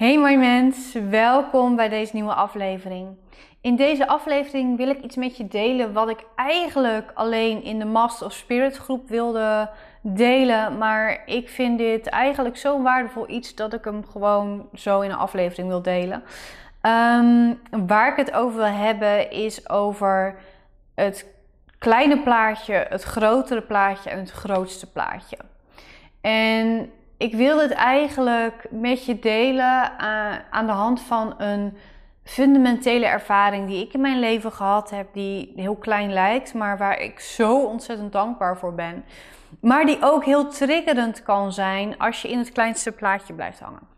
Hey mooi mens, welkom bij deze nieuwe aflevering. In deze aflevering wil ik iets met je delen wat ik eigenlijk alleen in de Master of Spirit groep wilde delen. Maar ik vind dit eigenlijk zo waardevol iets dat ik hem gewoon zo in een aflevering wil delen. Ehm, waar ik het over wil hebben is over het kleine plaatje, het grotere plaatje en het grootste plaatje. En ik wil het eigenlijk met je delen uh, aan de hand van een fundamentele ervaring die ik in mijn leven gehad heb, die heel klein lijkt, maar waar ik zo ontzettend dankbaar voor ben. Maar die ook heel triggerend kan zijn als je in het kleinste plaatje blijft hangen.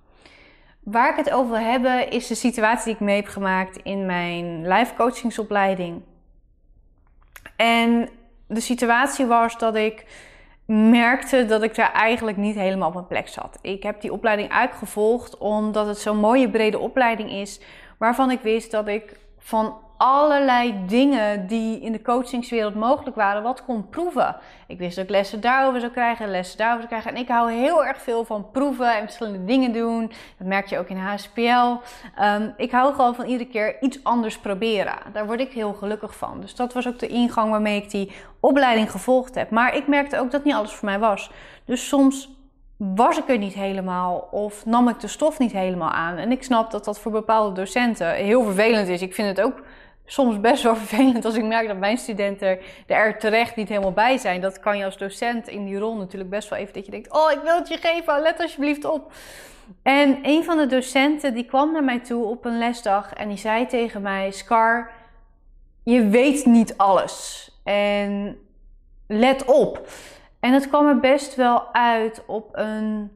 Waar ik het over wil hebben is de situatie die ik mee heb gemaakt in mijn life coachingsopleiding. En de situatie was dat ik merkte dat ik daar eigenlijk niet helemaal op mijn plek zat. Ik heb die opleiding uitgevolgd omdat het zo'n mooie brede opleiding is, waarvan ik wist dat ik van allerlei dingen die in de coachingswereld mogelijk waren, wat kon proeven. Ik wist dat ik lessen daarover zou krijgen, lessen daarover zou krijgen. En ik hou heel erg veel van proeven en verschillende dingen doen. Dat merk je ook in HSPL. Ehm, ik hou gewoon van iedere keer iets anders proberen. Daar word ik heel gelukkig van. Dus dat was ook de ingang waarmee ik die opleiding gevolgd heb. Maar ik merkte ook dat niet alles voor mij was. Dus soms was ik er niet helemaal of nam ik de stof niet helemaal aan. En ik snap dat dat voor bepaalde docenten heel vervelend is. Ik vind het ook soms best wel vervelend als ik merk dat mijn studenten er terecht niet helemaal bij zijn. Dat kan je als docent in die rol natuurlijk best wel even dat je denkt: Oh, ik wil het je geven, let alsjeblieft op. En een van de docenten die kwam naar mij toe op een lesdag en die zei tegen mij: Scar, je weet niet alles. En let op. En het kwam er best wel uit op een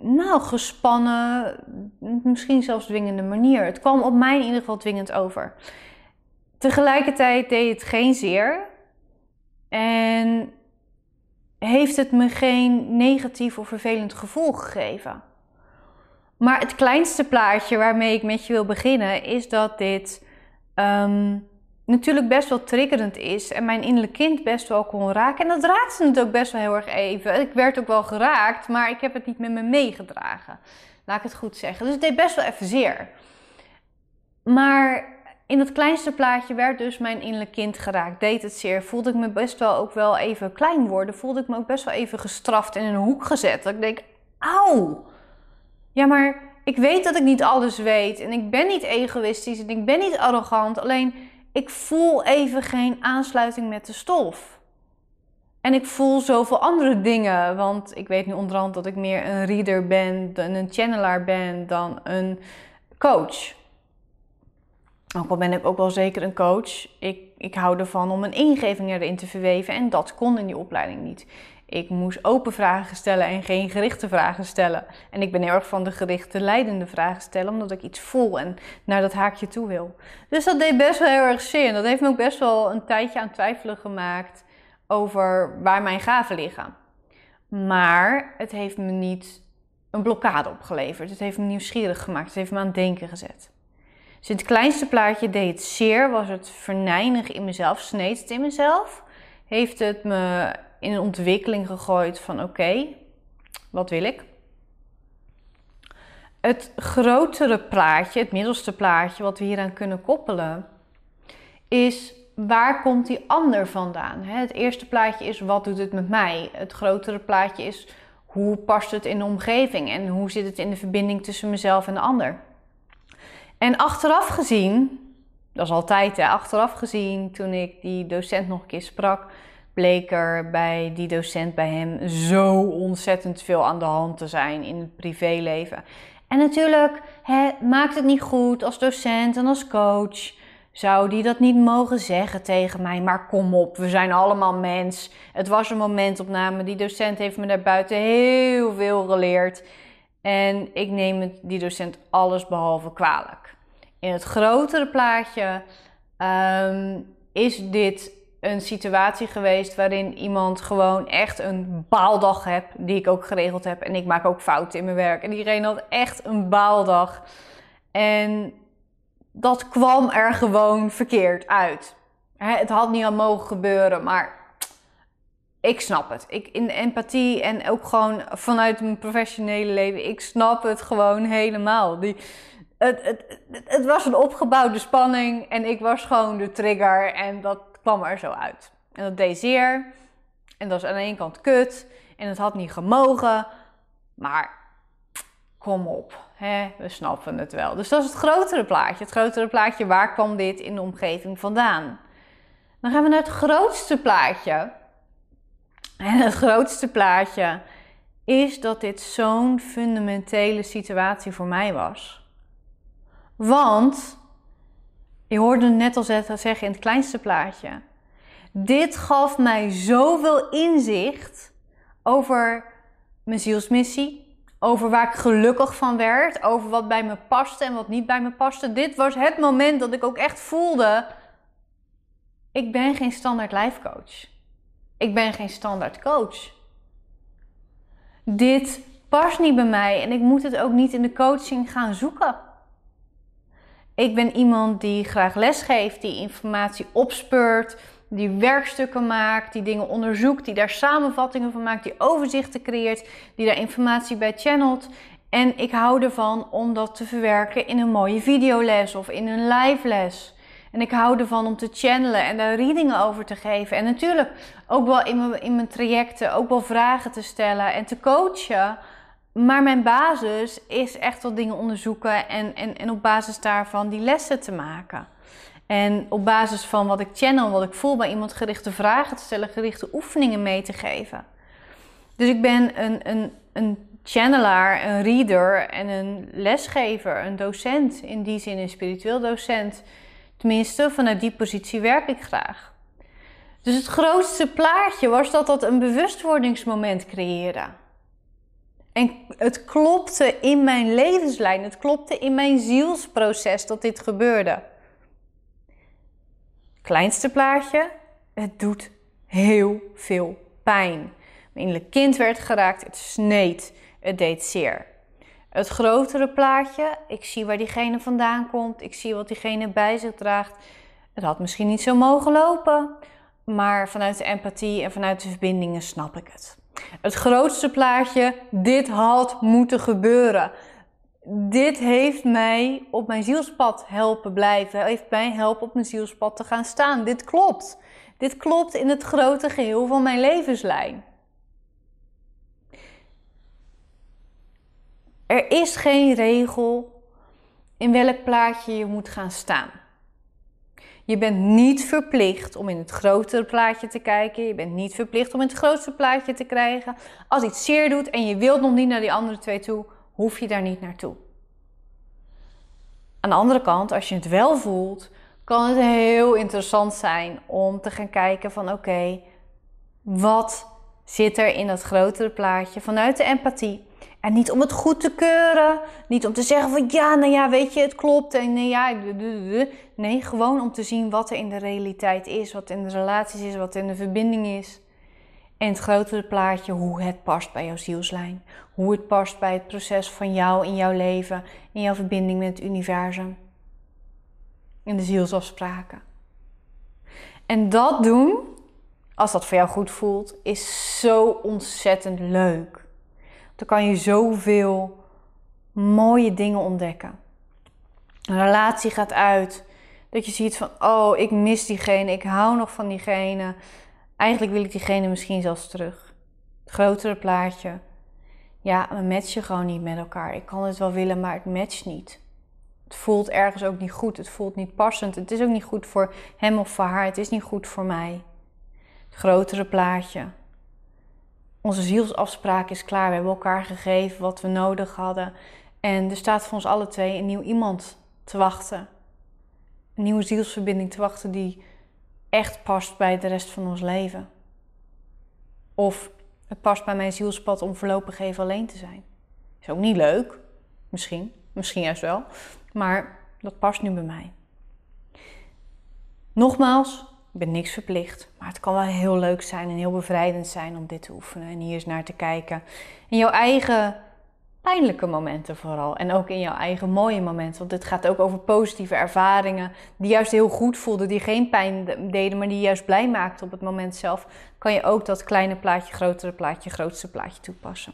nou, gespannen, misschien zelfs dwingende manier. Het kwam op mij in ieder geval dwingend over. Tegelijkertijd deed het geen zeer. En heeft het me geen negatief of vervelend gevoel gegeven. Maar het kleinste plaatje waarmee ik met je wil beginnen is dat dit ehm, natuurlijk best wel triggerend is en mijn innerlijk kind best wel kon raken. En dat raakte het ook best wel heel erg even. Ik werd ook wel geraakt, maar ik heb het niet met me meegedragen. Laat ik het goed zeggen. Dus het deed best wel even zeer. Maar in het kleinste plaatje werd dus mijn innerlijk kind geraakt. Deed het zeer. Voelde ik me best wel ook wel even klein worden. Voelde ik me ook best wel even gestraft en in een hoek gezet. Dat ik denk, auw. Ja, maar ik weet dat ik niet alles weet. En ik ben niet egoïstisch en ik ben niet arrogant. Alleen ik voel even geen aansluiting met de stof. En ik voel zoveel andere dingen. Want ik weet nu onderhand dat ik meer een reader ben, dan een channelaar ben, dan een coach. Ook al ben ik ook wel zeker een coach. Ik, ik hou ervan om een ingeving erin te verweven. En dat kon in die opleiding niet. Ik moest open vragen stellen en geen gerichte vragen stellen. En ik ben heel erg van de gerichte, leidende vragen stellen, omdat ik iets voel en naar dat haakje toe wil. Dus dat deed best wel heel erg zin. Dat heeft me ook best wel een tijdje aan twijfelen gemaakt over waar mijn gaven liggen. Maar het heeft me niet een blokkade opgeleverd. Het heeft me nieuwsgierig gemaakt. Het heeft me aan het denken gezet. Dus het kleinste plaatje deed het zeer, was het verneinig in mezelf, sneed het in mezelf. Heeft het me in een ontwikkeling gegooid van oké, wat wil ik? Het grotere plaatje, het middelste plaatje, wat we hieraan kunnen koppelen, is waar komt die ander vandaan? Het eerste plaatje is wat doet het met mij? Het grotere plaatje is hoe past het in de omgeving en hoe zit het in de verbinding tussen mezelf en de ander? En achteraf gezien, dat is altijd hè, achteraf gezien, toen ik die docent nog een keer sprak, bleek er bij die docent bij hem zo ontzettend veel aan de hand te zijn in het privéleven. En natuurlijk maakt het niet goed als docent en als coach. Zou die dat niet mogen zeggen tegen mij? Maar kom op, we zijn allemaal mens. Het was een momentopname. Die docent heeft me daarbuiten heel veel geleerd. En ik neem het, die docent alles behalve kwalijk. In het grotere plaatje um, is dit een situatie geweest waarin iemand gewoon echt een baaldag hebt, die ik ook geregeld heb. En ik maak ook fouten in mijn werk. En iedereen had echt een baaldag. En dat kwam er gewoon verkeerd uit. Het had niet aan mogen gebeuren, maar ik snap het. Ik, in empathie en ook gewoon vanuit mijn professionele leven, ik snap het gewoon helemaal. Die, het, het, het, was een opgebouwde spanning en ik was gewoon de trigger en dat kwam er zo uit. En dat deed zeer en dat was aan de ene kant kut en het had niet gemogen, maar kom op, hè, we snappen het wel. Dus dat is het grotere plaatje. Het grotere plaatje, waar kwam dit in de omgeving vandaan? Dan gaan we naar het grootste plaatje. En het grootste plaatje is dat dit zo'n fundamentele situatie voor mij was. Want, je hoorde net al zeggen in het kleinste plaatje. Dit gaf mij zoveel inzicht over mijn zielsmissie, over waar ik gelukkig van werd, over wat bij me paste en wat niet bij me paste. Dit was het moment dat ik ook echt voelde: ik ben geen standaard life coach. Ik ben geen standaard coach. Dit past niet bij mij en ik moet het ook niet in de coaching gaan zoeken. Ik ben iemand die graag lesgeeft, die informatie opspeurt, die werkstukken maakt, die dingen onderzoekt, die daar samenvattingen van maakt, die overzichten creëert, die daar informatie bij channelt. En ik hou ervan om dat te verwerken in een mooie videoles of in een live les. En ik hou ervan om te channelen en daar readingen over te geven. En natuurlijk ook wel in mijn, in mijn trajecten ook wel vragen te stellen en te coachen. Maar mijn basis is echt wel dingen onderzoeken en, en, en op basis daarvan die lessen te maken. En op basis van wat ik channel, wat ik voel bij iemand, gerichte vragen te stellen, gerichte oefeningen mee te geven. Dus ik ben een, een, een channelaar, een reader en een lesgever, een docent. In die zin een spiritueel docent. Tenminste, vanuit die positie werk ik graag. Dus het grootste plaatje was dat dat een bewustwordingsmoment creëerde. En het klopte in mijn levenslijn, het klopte in mijn zielsproces dat dit gebeurde. Kleinste plaatje, het doet heel veel pijn. Mijn innerlijk kind werd geraakt, het sneed, het deed zeer. Het grotere plaatje, ik zie waar diegene vandaan komt, ik zie wat diegene bij zich draagt. Het had misschien niet zo mogen lopen, maar vanuit de empathie en vanuit de verbindingen snap ik het. Het grootste plaatje, dit had moeten gebeuren. Dit heeft mij op mijn zielspad helpen blijven, heeft mij helpen op mijn zielspad te gaan staan. Dit klopt. Dit klopt in het grote geheel van mijn levenslijn. Er is geen regel in welk plaatje je moet gaan staan. Je bent niet verplicht om in het grotere plaatje te kijken. Je bent niet verplicht om in het grootste plaatje te krijgen. Als iets zeer doet en je wilt nog niet naar die andere twee toe, hoef je daar niet naartoe. Aan de andere kant, als je het wel voelt, kan het heel interessant zijn om te gaan kijken van oké, wat zit er in dat grotere plaatje vanuit de empathie? En niet om het goed te keuren. Niet om te zeggen van ja, nou ja, weet je, het klopt. En nee, ja, nee, gewoon om te zien wat er in de realiteit is. Wat in de relaties is, wat in de verbinding is. En het grotere plaatje, hoe het past bij jouw zielslijn. Hoe het past bij het proces van jou in jouw leven. In jouw verbinding met het universum. In de zielsafspraken. En dat doen, als dat voor jou goed voelt, is zo ontzettend leuk. Dan kan je zoveel mooie dingen ontdekken. Een relatie gaat uit. Dat je ziet van, oh, ik mis diegene, ik hou nog van diegene. Eigenlijk wil ik diegene misschien zelfs terug. Het grotere plaatje. Ja, we matchen gewoon niet met elkaar. Ik kan het wel willen, maar het matcht niet. Het voelt ergens ook niet goed. Het voelt niet passend. Het is ook niet goed voor hem of voor haar. Het is niet goed voor mij. Het grotere plaatje. Onze zielsafspraak is klaar. We hebben elkaar gegeven wat we nodig hadden. En er staat voor ons alle twee een nieuw iemand te wachten. Een nieuwe zielsverbinding te wachten die echt past bij de rest van ons leven. Of het past bij mijn zielspad om voorlopig even alleen te zijn. Is ook niet leuk. Misschien. Misschien juist wel. Maar dat past nu bij mij. Nogmaals, ik ben niks verplicht, maar het kan wel heel leuk zijn en heel bevrijdend zijn om dit te oefenen en hier eens naar te kijken. In jouw eigen pijnlijke momenten vooral en ook in jouw eigen mooie momenten. Want dit gaat ook over positieve ervaringen die juist heel goed voelden, die geen pijn deden, maar die juist blij maakten op het moment zelf. kan je ook dat kleine plaatje, grotere plaatje, grootste plaatje toepassen.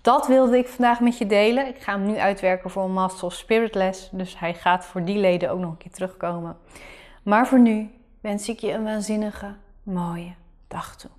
Dat wilde ik vandaag met je delen. Ik ga hem nu uitwerken voor een Master of Spirit les. Dus hij gaat voor die leden ook nog een keer terugkomen. Maar voor nu wens ik je een waanzinnige, mooie dag toe.